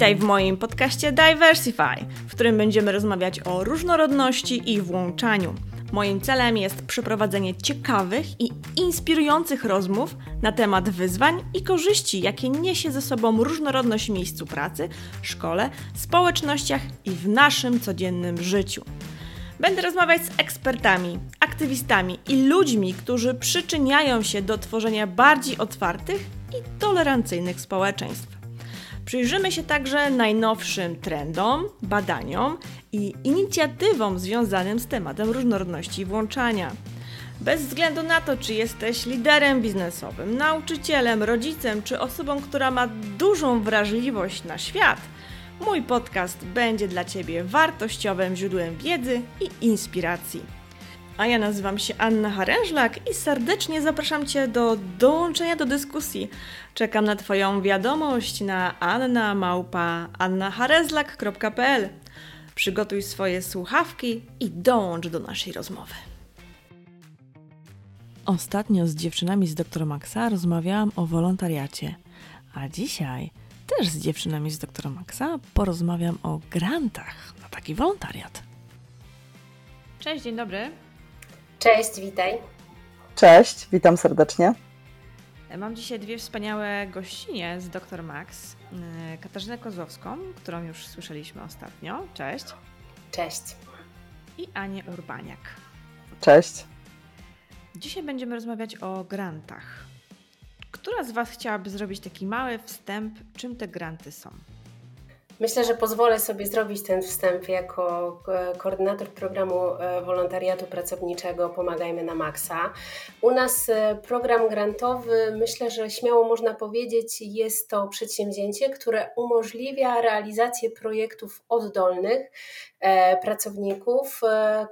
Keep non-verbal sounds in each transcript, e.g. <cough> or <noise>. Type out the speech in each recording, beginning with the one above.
Witaj w moim podcaście Diversify, w którym będziemy rozmawiać o różnorodności i włączaniu. Moim celem jest przeprowadzenie ciekawych i inspirujących rozmów na temat wyzwań i korzyści, jakie niesie ze sobą różnorodność w miejscu pracy, szkole, społecznościach i w naszym codziennym życiu. Będę rozmawiać z ekspertami, aktywistami i ludźmi, którzy przyczyniają się do tworzenia bardziej otwartych i tolerancyjnych społeczeństw. Przyjrzymy się także najnowszym trendom, badaniom i inicjatywom związanym z tematem różnorodności i włączania. Bez względu na to, czy jesteś liderem biznesowym, nauczycielem, rodzicem, czy osobą, która ma dużą wrażliwość na świat, mój podcast będzie dla Ciebie wartościowym źródłem wiedzy i inspiracji. A ja nazywam się Anna Harężlak i serdecznie zapraszam Cię do dołączenia do dyskusji. Czekam na Twoją wiadomość na annamałpa.annaharezlak.pl Przygotuj swoje słuchawki i dołącz do naszej rozmowy. Ostatnio z dziewczynami z dr Maxa rozmawiałam o wolontariacie, a dzisiaj też z dziewczynami z dr Maxa porozmawiam o grantach na taki wolontariat. Cześć, dzień dobry. Cześć, witaj. Cześć, witam serdecznie. Mam dzisiaj dwie wspaniałe gościnie z Dr Max. E, Katarzynę Kozłowską, którą już słyszeliśmy ostatnio. Cześć. Cześć. I Anię Urbaniak. Cześć. Dzisiaj będziemy rozmawiać o grantach. Która z Was chciałaby zrobić taki mały wstęp, czym te granty są? Myślę, że pozwolę sobie zrobić ten wstęp jako e, koordynator programu e, wolontariatu pracowniczego Pomagajmy na Maxa. U nas e, program grantowy, myślę, że śmiało można powiedzieć, jest to przedsięwzięcie, które umożliwia realizację projektów oddolnych pracowników,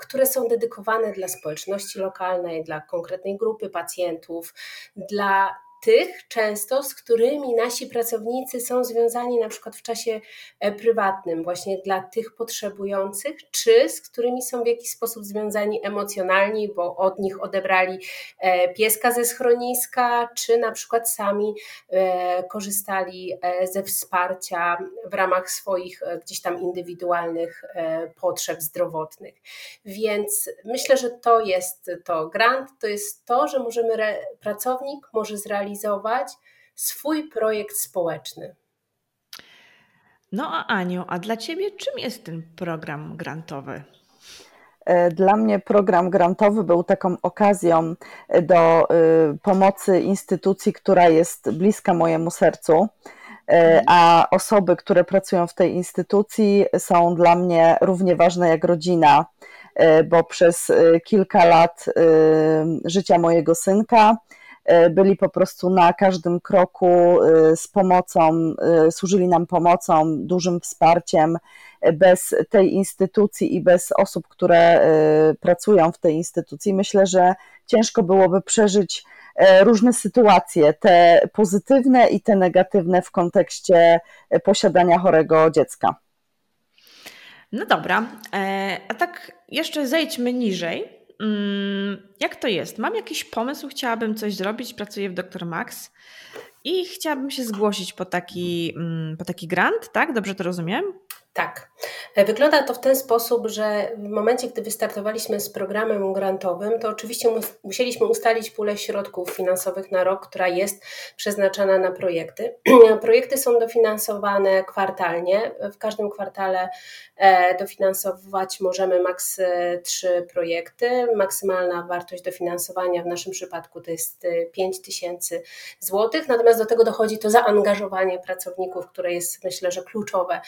które są dedykowane dla społeczności lokalnej, dla konkretnej grupy pacjentów, dla tych często, z którymi nasi pracownicy są związani na przykład w czasie e, prywatnym, właśnie dla tych potrzebujących, czy z którymi są w jakiś sposób związani emocjonalnie, bo od nich odebrali e, pieska ze schroniska, czy na przykład sami e, korzystali ze wsparcia w ramach swoich gdzieś tam indywidualnych potrzeb zdrowotnych. Więc myślę, że to jest to. Grant to jest to, że możemy, pracownik może zrealizować zrealizować swój projekt społeczny. No a Aniu, a dla Ciebie czym jest ten program grantowy? E, dla mnie program grantowy był taką okazją do y, pomocy instytucji, która jest bliska mojemu sercu, e, mhm. a osoby, które pracują w tej instytucji są dla mnie równie ważne jak rodzina, e, bo przez kilka lat życia mojego synka E, byli po prostu na każdym kroku e, z pomocą, e, służyli nam pomocą, dużym wsparciem. Bez tej instytucji i bez osób, które pracują w tej instytucji, myślę, że ciężko byłoby przeżyć różne sytuacje, te pozytywne i te negatywne w kontekście posiadania chorego dziecka. No dobra, a tak jeszcze zejdźmy niżej. Mm, jak to jest? Mam jakiś pomysł, chciałabym coś zrobić, pracuję w Dr. Max i chciałabym się zgłosić po taki, mm, po taki grant, tak? Dobrze to rozumiem? Tak. E, wygląda to w ten sposób, że w momencie, gdy wystartowaliśmy z programem grantowym, to oczywiście musieliśmy ustalić pulę środków finansowych na rok, która jest przeznaczana na projekty. <clears throat> Projekty są dofinansowane kwartalnie. W każdym kwartale e, dofinansować możemy maks 3 e, projekty. Maksymalna wartość dofinansowania w naszym przypadku to jest 5 tysięcy złotych, natomiast do tego dochodzi to zaangażowanie pracowników, które jest myślę, że kluczowe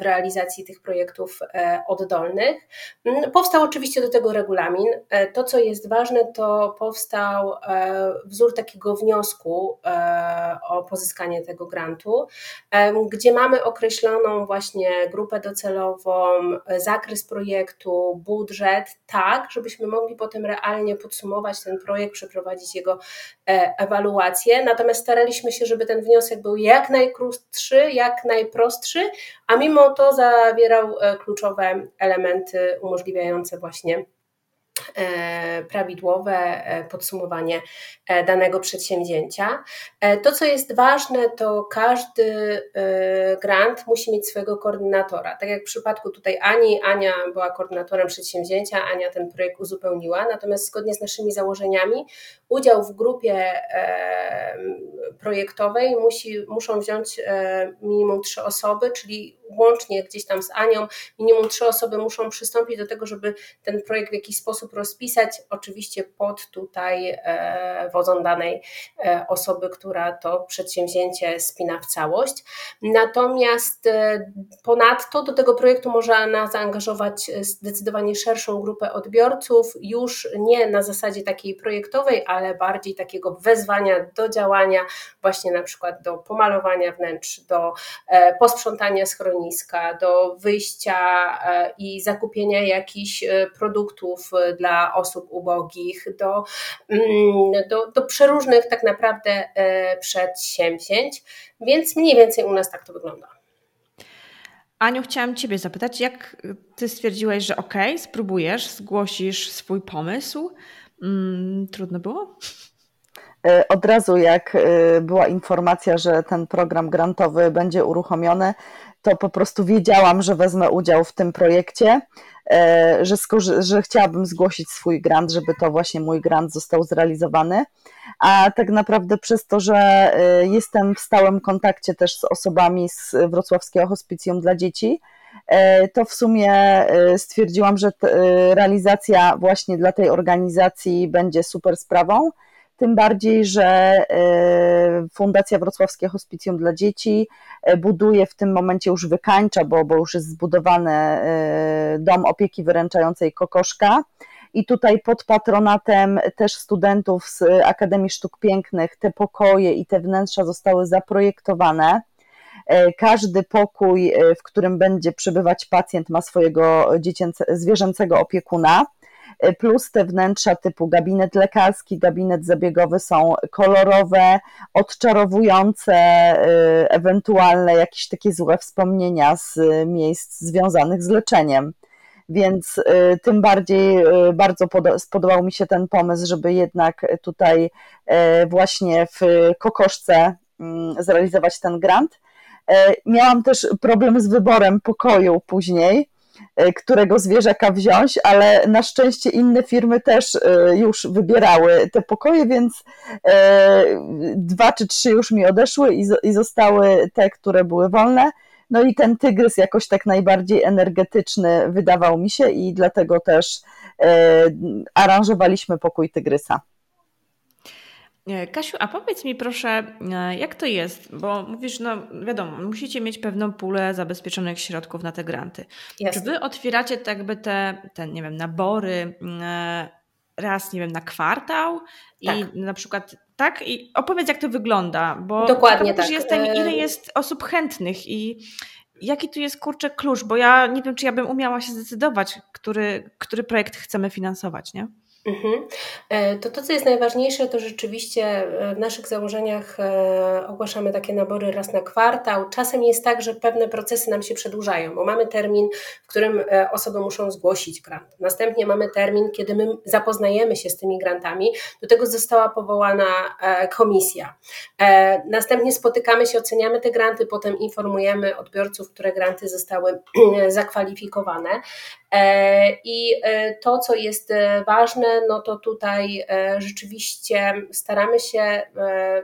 w realizacji tych projektów e, oddolnych. Mm, powstał oczywiście do tego regulamin. E, to, co jest ważne, to powstał e, wzór takiego wniosku o pozyskanie tego grantu, gdzie mamy określoną właśnie grupę docelową, zakres projektu, budżet, tak, żebyśmy mogli potem realnie podsumować ten projekt, przeprowadzić jego ewaluację. Natomiast staraliśmy się, żeby ten wniosek był jak najkrótszy, jak najprostszy, a mimo to zawierał e, kluczowe elementy umożliwiające właśnie E, prawidłowe e, podsumowanie danego przedsięwzięcia. To, co jest ważne, to każdy grant musi mieć swojego koordynatora. Tak jak w przypadku tutaj Ani, Ania była koordynatorem przedsięwzięcia, Ania ten projekt uzupełniła, natomiast zgodnie z naszymi założeniami udział w grupie projektowej musi, muszą wziąć minimum trzy osoby, czyli łącznie gdzieś tam z Anią. Minimum trzy osoby muszą przystąpić do tego, żeby ten projekt w jakiś sposób rozpisać, oczywiście pod tutaj e, wodzą danej e, osoby, która to przedsięwzięcie spina w całość. Natomiast e, ponadto do tego projektu można zaangażować zdecydowanie szerszą grupę odbiorców, już nie na zasadzie takiej projektowej, ale bardziej takiego wezwania do działania, właśnie na przykład do pomalowania wnętrz, do posprzątania schroniska, do wyjścia i zakupienia jakichś produktów dla osób ubogich, do, mm, do, do przeróżnych tak naprawdę e, przedsięwzięć, więc mniej więcej u nas tak to wygląda. Aniu, chciałam Ciebie zapytać, jak Ty stwierdziłeś, że ok, spróbujesz, zgłosisz swój pomysł? Mm, trudno było? E, od razu, jak e, była informacja, że ten program grantowy będzie uruchomiony, to po prostu wiedziałam, że wezmę udział w tym projekcie, e, że, że chciałabym zgłosić swój grant, żeby to właśnie mój grant został zrealizowany. A tak naprawdę przez to, że e, jestem w stałym kontakcie też z osobami z Wrocławskiego Hospicjum dla Dzieci, e, to w sumie stwierdziłam, że realizacja właśnie dla tej organizacji będzie super sprawą tym bardziej, że e, Fundacja Wrocławskie Hospicjum dla Dzieci e, buduje w tym momencie już wykańcza, bo, bo już jest zbudowany e, dom opieki wyręczającej Kokoszka. I tutaj pod patronatem też studentów z Akademii Sztuk Pięknych te pokoje i te wnętrza zostały zaprojektowane. Każdy pokój, w którym będzie przebywać pacjent, ma swojego zwierzęcego opiekuna. E, plus te wnętrza typu gabinet lekarski, gabinet zabiegowy są kolorowe, odczarowujące e, ewentualne jakieś takie złe wspomnienia z miejsc związanych z leczeniem. Więc e, tym bardziej bardzo spodobał mi się ten pomysł, żeby jednak tutaj właśnie w Kokoszce mm, zrealizować ten grant. Miałam też problem z wyborem pokoju później, E, którego zwierzaka wziąć, ale na szczęście inne firmy też e, już wybierały te pokoje, więc e, dwa czy trzy już mi odeszły i zostały te, które były wolne. No i ten tygrys jakoś tak najbardziej energetyczny wydawał mi się i dlatego też aranżowaliśmy pokój tygrysa. E, Kasiu, a powiedz mi proszę, e, jak to jest? Bo mówisz, no wiadomo, musicie mieć pewną pulę zabezpieczonych środków na te granty. Jasne. Czy wy otwieracie tak jakby te, te, nie wiem, nabory e, raz, nie wiem, na kwartał tak. i na przykład tak? I opowiedz, jak to wygląda, bo Dokładnie tak. jestem, ile jest osób chętnych i jaki tu jest kurczę klucz, bo ja nie wiem, czy ja bym umiała się zdecydować, który, który projekt chcemy finansować, nie? Mhm. E, to to, co jest najważniejsze, to rzeczywiście e, w naszych założeniach e, ogłaszamy takie nabory raz na kwartał. Czasem jest tak, że pewne procesy nam się przedłużają, bo mamy termin, w którym osoby muszą zgłosić grant. Następnie mamy termin, kiedy my zapoznajemy się z tymi grantami. Do tego została powołana komisja. Następnie spotykamy się, oceniamy te granty, potem informujemy odbiorców, które granty zostały <clears throat> zakwalifikowane. I to, co jest ważne, no to tutaj e, rzeczywiście staramy się e,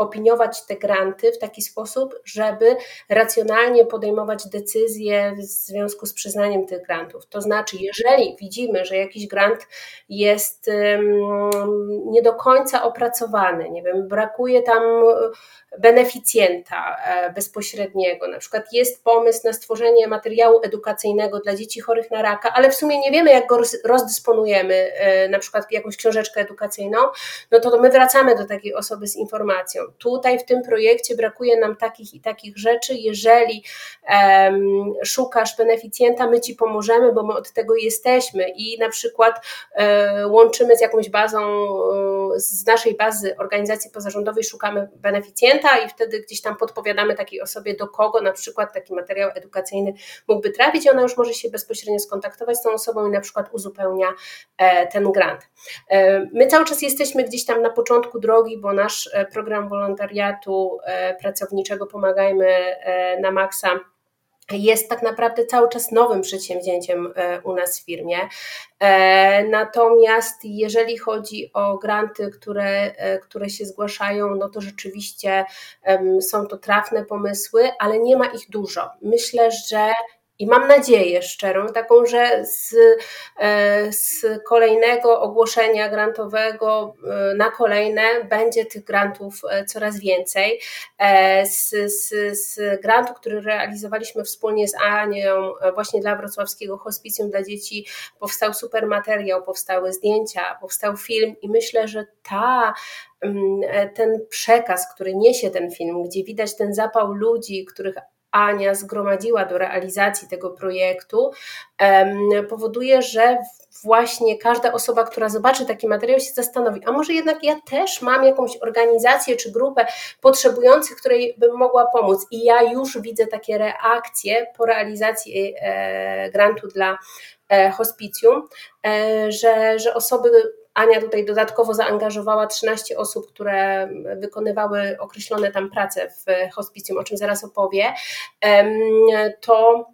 opiniować te granty w taki sposób, żeby racjonalnie podejmować decyzje w związku z przyznaniem tych grantów. To znaczy, jeżeli widzimy, że jakiś grant jest nie do końca opracowany, nie wiem, brakuje tam beneficjenta e, bezpośredniego. Na przykład jest pomysł na stworzenie materiału edukacyjnego dla dzieci chorych na raka, ale w sumie nie wiemy, jak go rozdysponujemy, e, na przykład jakąś książeczkę edukacyjną, no to my wracamy do takiej osoby z informacją. Tutaj w tym projekcie brakuje nam takich i takich rzeczy. Jeżeli um, szukasz beneficjenta, my Ci pomożemy, bo my od tego jesteśmy i na przykład um, łączymy z jakąś bazą, um, z naszej bazy organizacji pozarządowej szukamy beneficjenta i wtedy gdzieś tam podpowiadamy takiej osobie, do kogo na przykład taki materiał edukacyjny mógłby trafić i ona już może się bezpośrednio skontaktować z tą osobą i na przykład uzupełnia e, ten grant. E, my cały czas jesteśmy gdzieś tam na początku drogi, bo nasz e, program wolontariatu pracowniczego Pomagajmy na Maxa jest tak naprawdę cały czas nowym przedsięwzięciem u nas w firmie. Natomiast jeżeli chodzi o granty, które, które się zgłaszają, no to rzeczywiście są to trafne pomysły, ale nie ma ich dużo. Myślę, że i mam nadzieję szczerą, taką, że z, e, z kolejnego ogłoszenia grantowego e, na kolejne będzie tych grantów e, coraz więcej. Z, z, z grantu, który realizowaliśmy wspólnie z Anią, właśnie dla Wrocławskiego Hospicjum dla Dzieci, powstał super materiał, powstały zdjęcia, powstał film i myślę, że ta mm, ten przekaz, który niesie ten film, gdzie widać ten zapał ludzi, których Ania zgromadziła do realizacji tego projektu, powoduje, że właśnie każda osoba, która zobaczy taki materiał, się zastanowi, a może jednak ja też mam jakąś organizację czy grupę potrzebujących, której bym mogła pomóc. I ja już widzę takie reakcje po realizacji e, grantu dla e, hospicjum, e, że, że osoby Ania tutaj dodatkowo zaangażowała 13 osób, które wykonywały określone tam prace w hospicjum, o czym zaraz opowie, to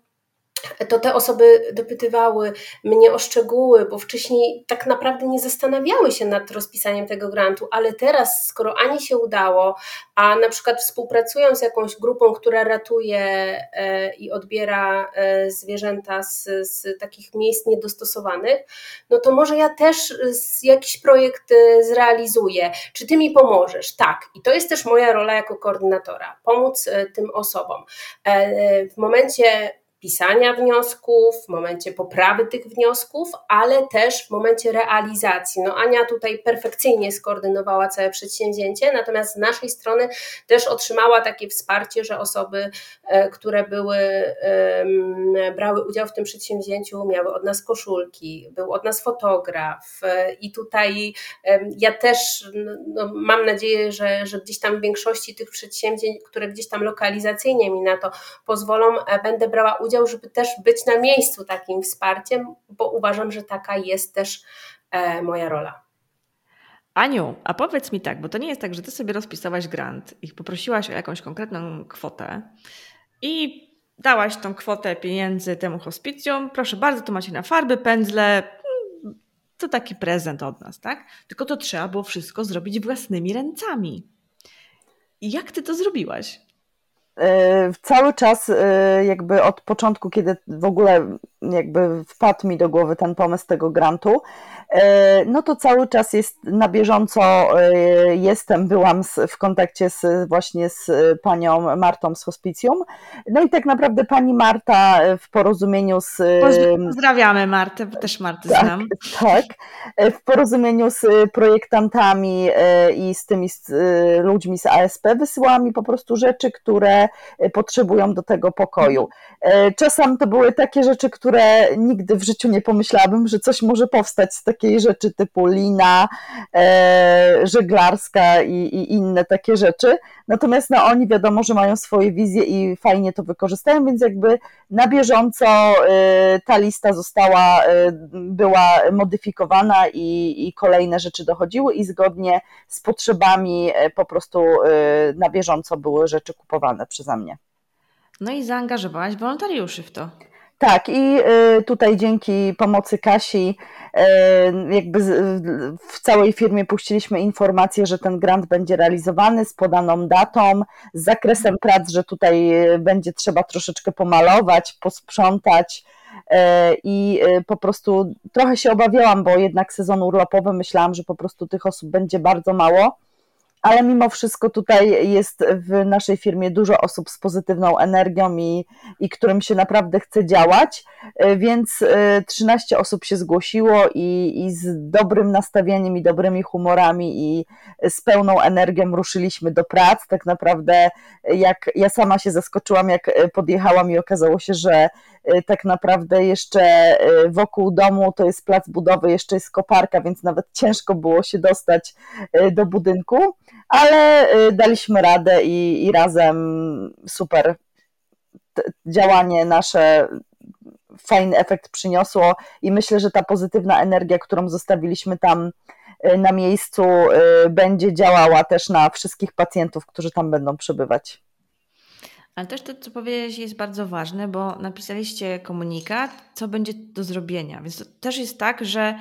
to te osoby dopytywały mnie o szczegóły, bo wcześniej tak naprawdę nie zastanawiały się nad rozpisaniem tego grantu, ale teraz, skoro Ani się udało, a na przykład współpracują z jakąś grupą, która ratuje e, i odbiera e, zwierzęta z, z takich miejsc niedostosowanych, no to może ja też jakiś projekt e, zrealizuję. Czy ty mi pomożesz? Tak. I to jest też moja rola jako koordynatora pomóc tym osobom. W momencie pisania wniosków, w momencie poprawy tych wniosków, ale też w momencie realizacji. No Ania tutaj perfekcyjnie skoordynowała całe przedsięwzięcie, natomiast z naszej strony też otrzymała takie wsparcie, że osoby, e, które były, brały udział w tym przedsięwzięciu, miały od nas koszulki, był od nas fotograf e, i tutaj ja też no, mam nadzieję, że, że gdzieś tam w większości tych przedsięwzięć, które gdzieś tam lokalizacyjnie mi na to pozwolą, e, będę brała udział udział, żeby też być na miejscu takim wsparciem, bo uważam, że taka jest też e, moja rola. Aniu, a powiedz mi tak, bo to nie jest tak, że ty sobie rozpisałaś grant i poprosiłaś o jakąś konkretną kwotę i dałaś tą kwotę pieniędzy temu hospicjum, proszę bardzo, tu macie na farby, pędzle, to taki prezent od nas, tak? Tylko to trzeba było wszystko zrobić własnymi ręcami. I jak ty to zrobiłaś? E, cały czas e, jakby od początku, kiedy w ogóle jakby wpadł mi do głowy ten pomysł tego grantu, no to cały czas jest na bieżąco jestem, byłam w kontakcie z, właśnie z panią Martą z hospicjum. No i tak naprawdę pani Marta w porozumieniu z... Pozdrawiamy Martę, bo też Martę tak, znam. Tak, w porozumieniu z projektantami i z tymi z ludźmi z ASP wysyłała mi po prostu rzeczy, które E, potrzebują do tego pokoju. E, czasem to były takie rzeczy, które nigdy w życiu nie pomyślałabym, że coś może powstać z takiej rzeczy typu lina, e, żeglarska i, i inne takie rzeczy. Natomiast no, oni wiadomo, że mają swoje wizje i fajnie to wykorzystają, więc jakby na bieżąco ta lista została, była modyfikowana i, i kolejne rzeczy dochodziły i zgodnie z potrzebami po prostu na bieżąco były rzeczy kupowane przeze mnie. No i zaangażowałaś wolontariuszy w to. Tak, i y, tutaj dzięki pomocy Kasi, y, jakby w całej firmie puściliśmy informację, że ten grant będzie realizowany z podaną datą, z zakresem prac, że tutaj będzie trzeba troszeczkę pomalować, posprzątać. Y, I po prostu trochę się obawiałam, bo jednak sezon urlopowy myślałam, że po prostu tych osób będzie bardzo mało ale mimo wszystko tutaj jest w naszej firmie dużo osób z pozytywną energią i, i którym się naprawdę chce działać, e, więc 13 osób się zgłosiło i, i z dobrym nastawieniem i dobrymi humorami i z pełną energią ruszyliśmy do prac. Tak naprawdę jak ja sama się zaskoczyłam, jak podjechałam i okazało się, że tak naprawdę jeszcze wokół domu to jest plac budowy, jeszcze jest koparka, więc nawet ciężko było się dostać do budynku ale y, daliśmy radę i, i razem super działanie nasze fajny efekt przyniosło i myślę, że ta pozytywna energia, którą zostawiliśmy tam y, na miejscu, y, będzie działała też na wszystkich pacjentów, którzy tam będą przebywać. Ale też to, co powiedziałeś, jest bardzo ważne, bo napisaliście komunikat, co będzie do zrobienia. Więc to też jest tak, że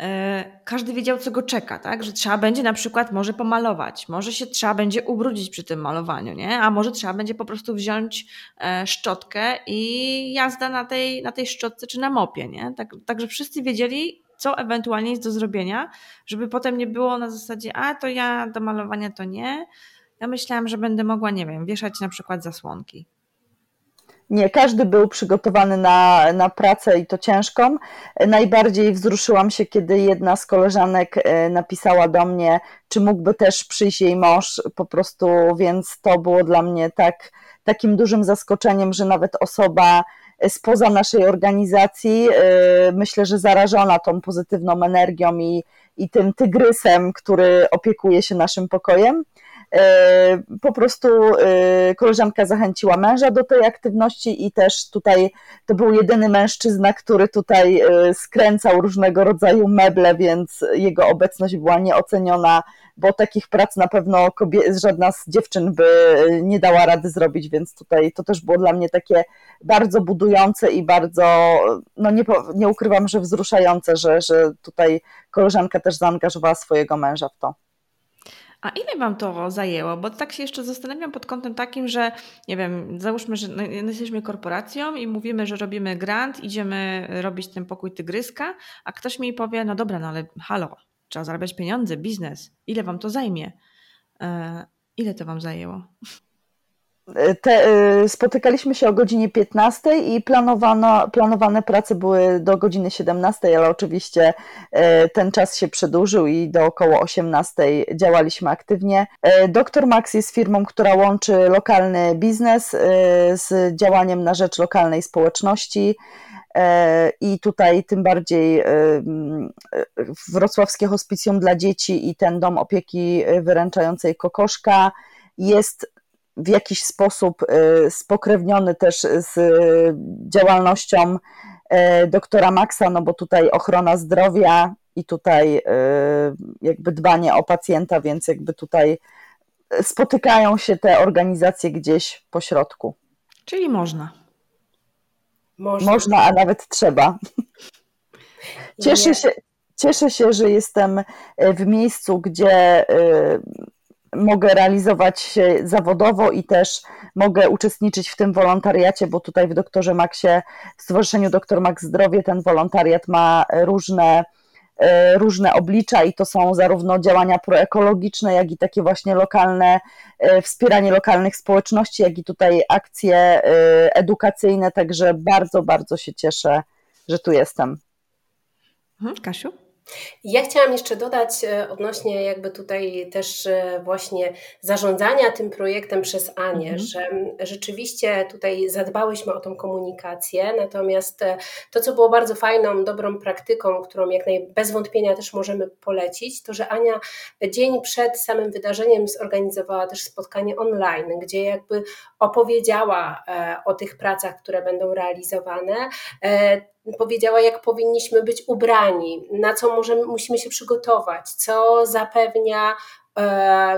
E, każdy wiedział, co go czeka, tak? Że trzeba będzie na przykład może pomalować, może się trzeba będzie ubrudzić przy tym malowaniu, nie? A może trzeba będzie po prostu wziąć e, szczotkę i jazda na tej, na tej szczotce czy na mopie, nie? Tak, także wszyscy wiedzieli, co ewentualnie jest do zrobienia, żeby potem nie było na zasadzie, a to ja do malowania to nie. Ja myślałam, że będę mogła, nie wiem, wieszać na przykład zasłonki. Nie, każdy był przygotowany na, na pracę i to ciężką. Najbardziej wzruszyłam się, kiedy jedna z koleżanek e, napisała do mnie, czy mógłby też przyjść jej mąż, po prostu, więc to było dla mnie tak, takim dużym zaskoczeniem, że nawet osoba spoza naszej organizacji, e, myślę, że zarażona tą pozytywną energią i, i tym tygrysem, który opiekuje się naszym pokojem, E, po prostu e, koleżanka zachęciła męża do tej aktywności i też tutaj to był jedyny mężczyzna, który tutaj e, skręcał różnego rodzaju meble, więc jego obecność była nieoceniona, bo takich prac na pewno żadna z dziewczyn by nie dała rady zrobić, więc tutaj to też było dla mnie takie bardzo budujące i bardzo, no nie, nie ukrywam, że wzruszające, że, że tutaj koleżanka też zaangażowała swojego męża w to. A ile Wam to zajęło? Bo tak się jeszcze zastanawiam pod kątem takim, że nie wiem, załóżmy, że no, jesteśmy korporacją i mówimy, że robimy grant, idziemy robić ten pokój tygryska, a ktoś mi powie, no dobra, no ale halo, trzeba zarabiać pieniądze, biznes. Ile Wam to zajmie? E, ile to Wam zajęło? Te, y, spotykaliśmy się o godzinie 15 i planowano, planowane prace były do godziny 17, ale oczywiście y, ten czas się przedłużył i do około 18 działaliśmy aktywnie. Y, Doktor Max jest firmą, która łączy lokalny biznes z działaniem na rzecz lokalnej społeczności. I tutaj tym bardziej Wrocławskie Hospicjum dla Dzieci i ten dom opieki wyręczającej Kokoszka jest w jakiś sposób y, spokrewniony też z działalnością y, doktora Maxa, no bo tutaj ochrona zdrowia i tutaj jakby dbanie o pacjenta, więc jakby tutaj spotykają się te organizacje gdzieś po środku. Czyli można. Można, można a nawet trzeba. Cieszę się, cieszę się, że jestem w miejscu, gdzie mogę realizować się zawodowo i też mogę uczestniczyć w tym wolontariacie, bo tutaj w doktorze Maxie, w Stowarzyszeniu Doktor Max Zdrowie ten wolontariat ma różne e, różne oblicza i to są zarówno działania proekologiczne, jak i takie właśnie lokalne, e, wspieranie lokalnych społeczności, jak i tutaj akcje e, edukacyjne, także bardzo, bardzo się cieszę, że tu jestem. Mhm, Kasiu? Ja chciałam jeszcze dodać e, odnośnie jakby tutaj też e, właśnie zarządzania tym projektem przez Anię, mhm. że rzeczywiście tutaj zadbałyśmy o tą komunikację, natomiast e, to, co było bardzo fajną, dobrą praktyką, którą jak naj, bez wątpienia też możemy polecić, to, że Ania dzień przed samym wydarzeniem zorganizowała też spotkanie online, gdzie jakby opowiedziała o tych pracach, które będą realizowane powiedziała, jak powinniśmy być ubrani, na co możemy, musimy się przygotować, co zapewnia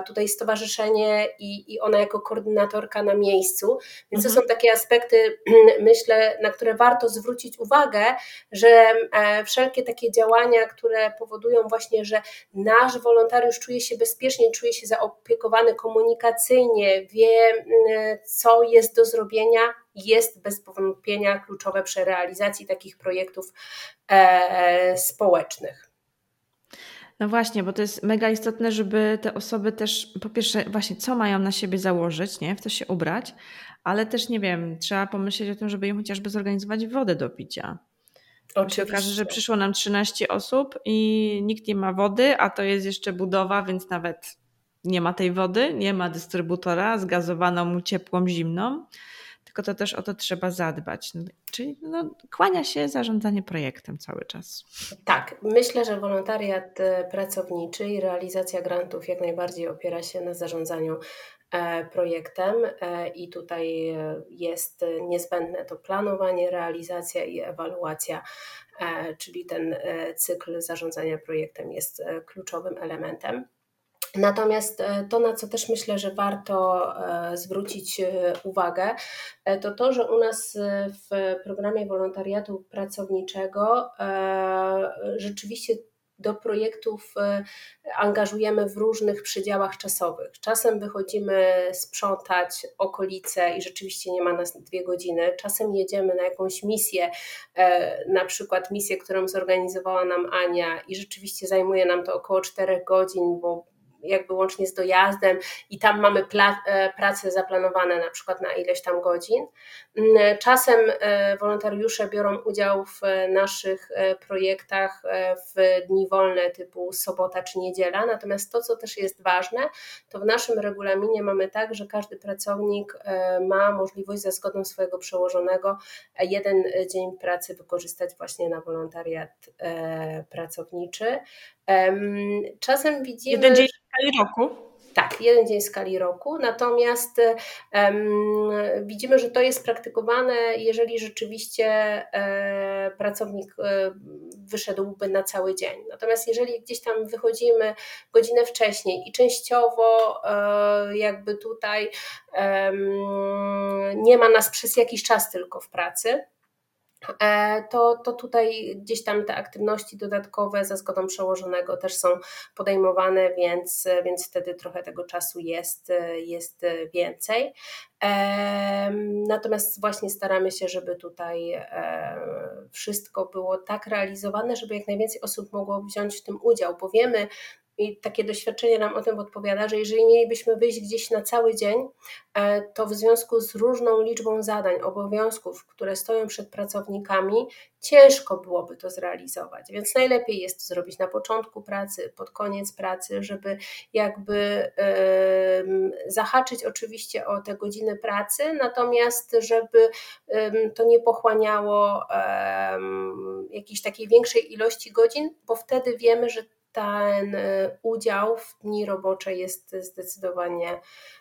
tutaj stowarzyszenie i, i ona jako koordynatorka na miejscu. Więc mhm. to są takie aspekty, <clears throat> myślę, na które warto zwrócić uwagę, że e, wszelkie takie działania, które powodują właśnie, że nasz wolontariusz czuje się bezpiecznie, czuje się zaopiekowany komunikacyjnie, wie, co jest do zrobienia, jest bez wątpienia kluczowe przy realizacji takich projektów e, społecznych. No właśnie, bo to jest mega istotne, żeby te osoby też, po pierwsze, właśnie co mają na siebie założyć, nie? W to się ubrać, ale też nie wiem, trzeba pomyśleć o tym, żeby im chociażby zorganizować wodę do picia. Oczywiście. Się okaże, że przyszło nam 13 osób i nikt nie ma wody, a to jest jeszcze budowa, więc nawet nie ma tej wody, nie ma dystrybutora zgazowaną, ciepłą, zimną, tylko to też o to trzeba zadbać. No, czyli no, kłania się zarządzanie projektem cały czas. Tak, myślę, że wolontariat e, pracowniczy i realizacja grantów jak najbardziej opiera się na zarządzaniu e, projektem e, i tutaj jest niezbędne to planowanie, realizacja i ewaluacja, czyli ten cykl zarządzania projektem jest kluczowym elementem. Natomiast e, to, na co też myślę, że warto e, zwrócić e, uwagę, to to, że u nas w programie wolontariatu pracowniczego rzeczywiście do projektów angażujemy w różnych przedziałach czasowych. Czasem wychodzimy sprzątać okolice i rzeczywiście nie ma nas dwie godziny. Czasem jedziemy na jakąś misję, na przykład misję, którą zorganizowała nam Ania i rzeczywiście zajmuje nam to około 4 godzin, bo jakby łącznie z dojazdem i tam mamy e, prace zaplanowane na przykład na ileś tam godzin. Mm, czasem e, wolontariusze biorą udział w naszych e, projektach w dni wolne typu sobota czy niedziela, natomiast to, co też jest ważne, to w naszym regulaminie mamy tak, że każdy pracownik ma możliwość za zgodą swojego przełożonego jeden dzień pracy wykorzystać właśnie na wolontariat pracowniczy. Czasem widzimy. Jeden dzień w skali roku. Tak, jeden dzień w skali roku. Natomiast widzimy, że to jest praktykowane, jeżeli rzeczywiście e, pracownik e, wyszedłby na cały dzień. Natomiast jeżeli gdzieś tam wychodzimy godzinę wcześniej i częściowo e, jakby tutaj nie ma nas przez jakiś czas tylko w pracy, to, to tutaj gdzieś tam te aktywności dodatkowe za zgodą przełożonego też są podejmowane, więc, więc wtedy trochę tego czasu jest, jest więcej. Natomiast właśnie staramy się, żeby tutaj e, wszystko było tak realizowane, żeby jak najwięcej osób mogło wziąć w tym udział, bo wiemy, i takie doświadczenie nam o tym odpowiada, że jeżeli mielibyśmy wyjść gdzieś na cały dzień, e, to w związku z różną liczbą zadań, obowiązków, które stoją przed pracownikami, ciężko byłoby to zrealizować. Więc najlepiej jest to zrobić na początku pracy, pod koniec pracy, żeby jakby zahaczyć oczywiście o te godziny pracy, natomiast żeby to nie pochłaniało jakiejś takiej większej ilości godzin, bo wtedy wiemy, że ten y, udział w dni robocze jest zdecydowanie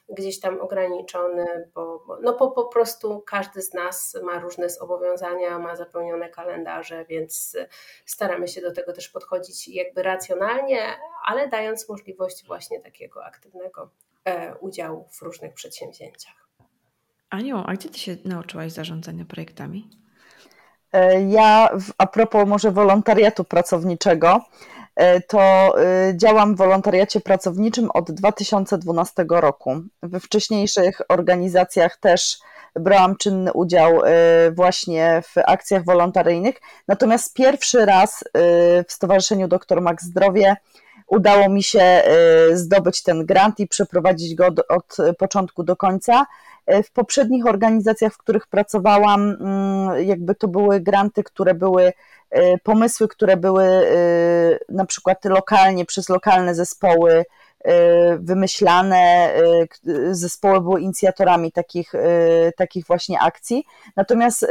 gdzieś tam ograniczony, bo, no po, po prostu każdy z nas ma różne zobowiązania, ma zapełnione kalendarze, więc staramy się do tego też podchodzić jakby racjonalnie, ale dając możliwość właśnie takiego aktywnego e, udziału w różnych przedsięwzięciach. Aniu, a gdzie ty się nauczyłaś zarządzania projektami? E, ja, a propos może wolontariatu pracowniczego, to e, działam w wolontariacie pracowniczym od 2012 roku. We wcześniejszych organizacjach też brałam czynny udział e, właśnie w akcjach wolontaryjnych. Natomiast pierwszy raz w Stowarzyszeniu Dr Max Zdrowie udało mi się zdobyć ten grant i przeprowadzić go od początku do końca. W poprzednich organizacjach, w których pracowałam, mm, jakby to były granty, które były Y, pomysły, które były y, na przykład lokalnie przez lokalne zespoły wymyślane, zespoły były inicjatorami takich, takich właśnie akcji. Natomiast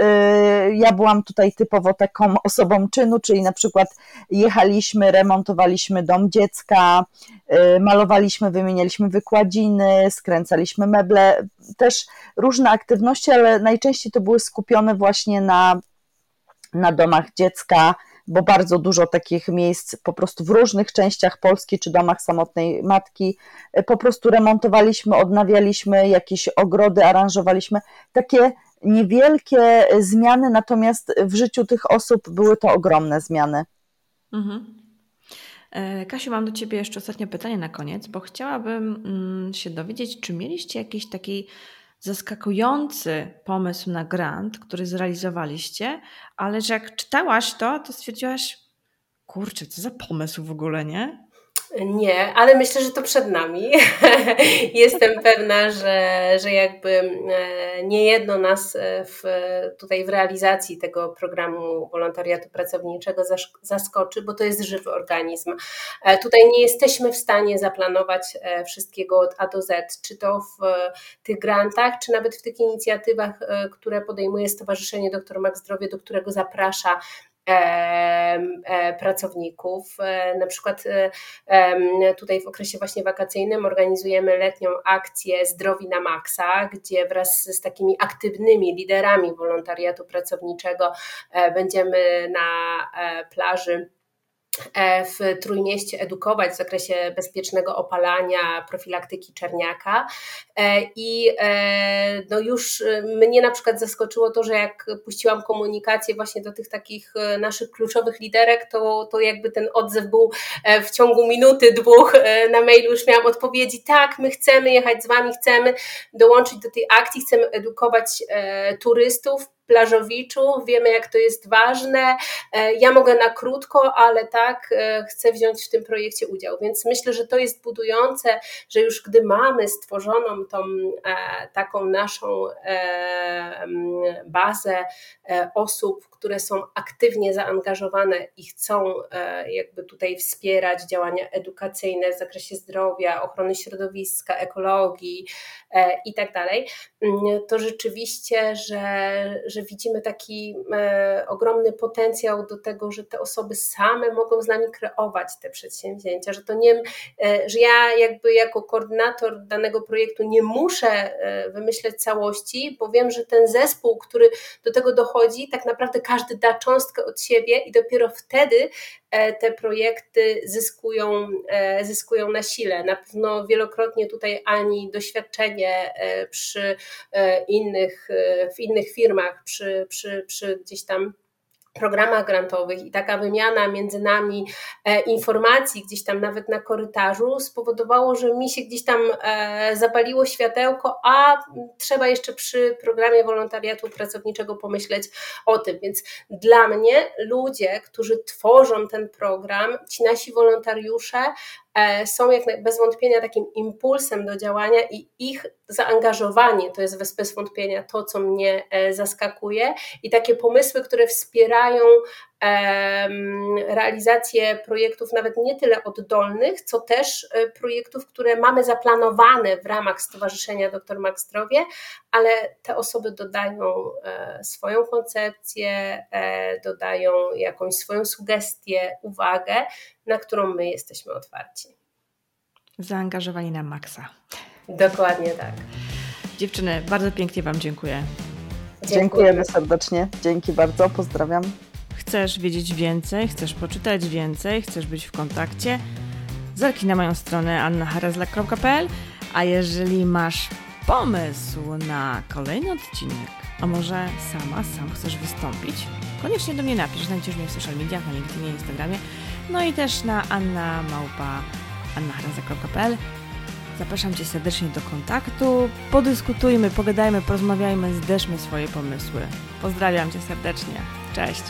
ja byłam tutaj typowo taką <laughs> osobą czynu, czyli na przykład jechaliśmy, remontowaliśmy dom dziecka, malowaliśmy, wymienialiśmy wykładziny, skręcaliśmy meble, też różne aktywności, ale najczęściej to były skupione właśnie na na domach dziecka, bo bardzo dużo takich miejsc po prostu w różnych częściach Polski czy domach samotnej matki e, po prostu remontowaliśmy, odnawialiśmy jakieś ogrody, aranżowaliśmy takie niewielkie zmiany, natomiast w życiu tych osób były to ogromne zmiany. Mhm. E, Kasiu, mam do Ciebie jeszcze ostatnie pytanie na koniec, bo chciałabym mm, się dowiedzieć, czy mieliście jakiś taki zaskakujący pomysł na grant, który zrealizowaliście, ale że jak czytałaś to, to stwierdziłaś, kurczę, co za pomysł w ogóle, nie? Nie, ale myślę, że to przed nami. <laughs> Jestem pewna, że, że jakby e, nie jedno nas e, w, tutaj w realizacji tego programu wolontariatu pracowniczego zaskoczy, bo to jest żywy organizm. E, tutaj nie jesteśmy w stanie zaplanować wszystkiego od A do Z, czy to w tych grantach, czy nawet w tych inicjatywach, które podejmuje Stowarzyszenie Dr Mak Zdrowie, do którego zaprasza pracowników. E, na przykład e, tutaj w okresie właśnie wakacyjnym organizujemy letnią akcję Zdrowi na Maksa, gdzie wraz z takimi aktywnymi liderami wolontariatu pracowniczego będziemy na plaży E, w Trójmieście edukować w zakresie bezpiecznego opalania, profilaktyki czerniaka. E, I e, no już mnie na przykład zaskoczyło to, że jak puściłam komunikację właśnie do tych takich naszych kluczowych liderek, to, to jakby ten odzew był w ciągu minuty, dwóch na mailu już miałam odpowiedzi, tak, my chcemy jechać z Wami, chcemy dołączyć do tej akcji, chcemy edukować turystów, plażowiczów, wiemy jak to jest ważne. E, ja mogę na krótko, ale tak e, chcę wziąć w tym projekcie udział. Więc myślę, że to jest budujące, że już gdy mamy stworzoną tą e, taką naszą bazę osób, które są aktywnie zaangażowane i chcą jakby tutaj wspierać działania edukacyjne w zakresie zdrowia, ochrony środowiska, ekologii i tak dalej, to rzeczywiście, że, że że widzimy taki e, ogromny potencjał do tego, że te osoby same mogą z nami kreować te przedsięwzięcia, że to nie, e, że ja jakby jako koordynator danego projektu nie muszę e, wymyśleć całości, bo wiem, że ten zespół, który do tego dochodzi, tak naprawdę każdy da cząstkę od siebie i dopiero wtedy te projekty zyskują, e, zyskują na sile. Na pewno wielokrotnie tutaj ani doświadczenie e, przy innych, w innych firmach, przy, przy, przy gdzieś tam programach grantowych i taka wymiana między nami e, informacji gdzieś tam nawet na korytarzu spowodowało, że mi się gdzieś tam e, zapaliło światełko, a trzeba jeszcze przy programie wolontariatu pracowniczego pomyśleć o tym. Więc dla mnie ludzie, którzy tworzą ten program, ci nasi wolontariusze, są jak bez wątpienia takim impulsem do działania i ich zaangażowanie to jest bez, bez wątpienia to, co mnie e, zaskakuje i takie pomysły, które wspierają realizację projektów nawet nie tyle oddolnych, co też e, projektów, które mamy zaplanowane w ramach Stowarzyszenia Dr Max Zdrowie, ale te osoby dodają swoją koncepcję, dodają jakąś swoją sugestię, uwagę, na którą my jesteśmy otwarci. Zaangażowani na maksa. Dokładnie tak. Dziewczyny, bardzo pięknie Wam dziękuję. Dziękujemy serdecznie. Dzięki bardzo. Pozdrawiam. Chcesz wiedzieć więcej, chcesz poczytać więcej, chcesz być w kontakcie? Zerknij na moją stronę annaharazlak.pl A jeżeli masz pomysł na kolejny odcinek, a może sama, sam chcesz wystąpić, koniecznie do mnie napisz. Znajdziesz mnie w social mediach, na LinkedInie, Instagramie no i też na Anna Małpa annahranza.pl. Zapraszam Cię serdecznie do kontaktu. Podyskutujmy, pogadajmy, porozmawiajmy, zderzmy swoje pomysły. Pozdrawiam Cię serdecznie. Cześć!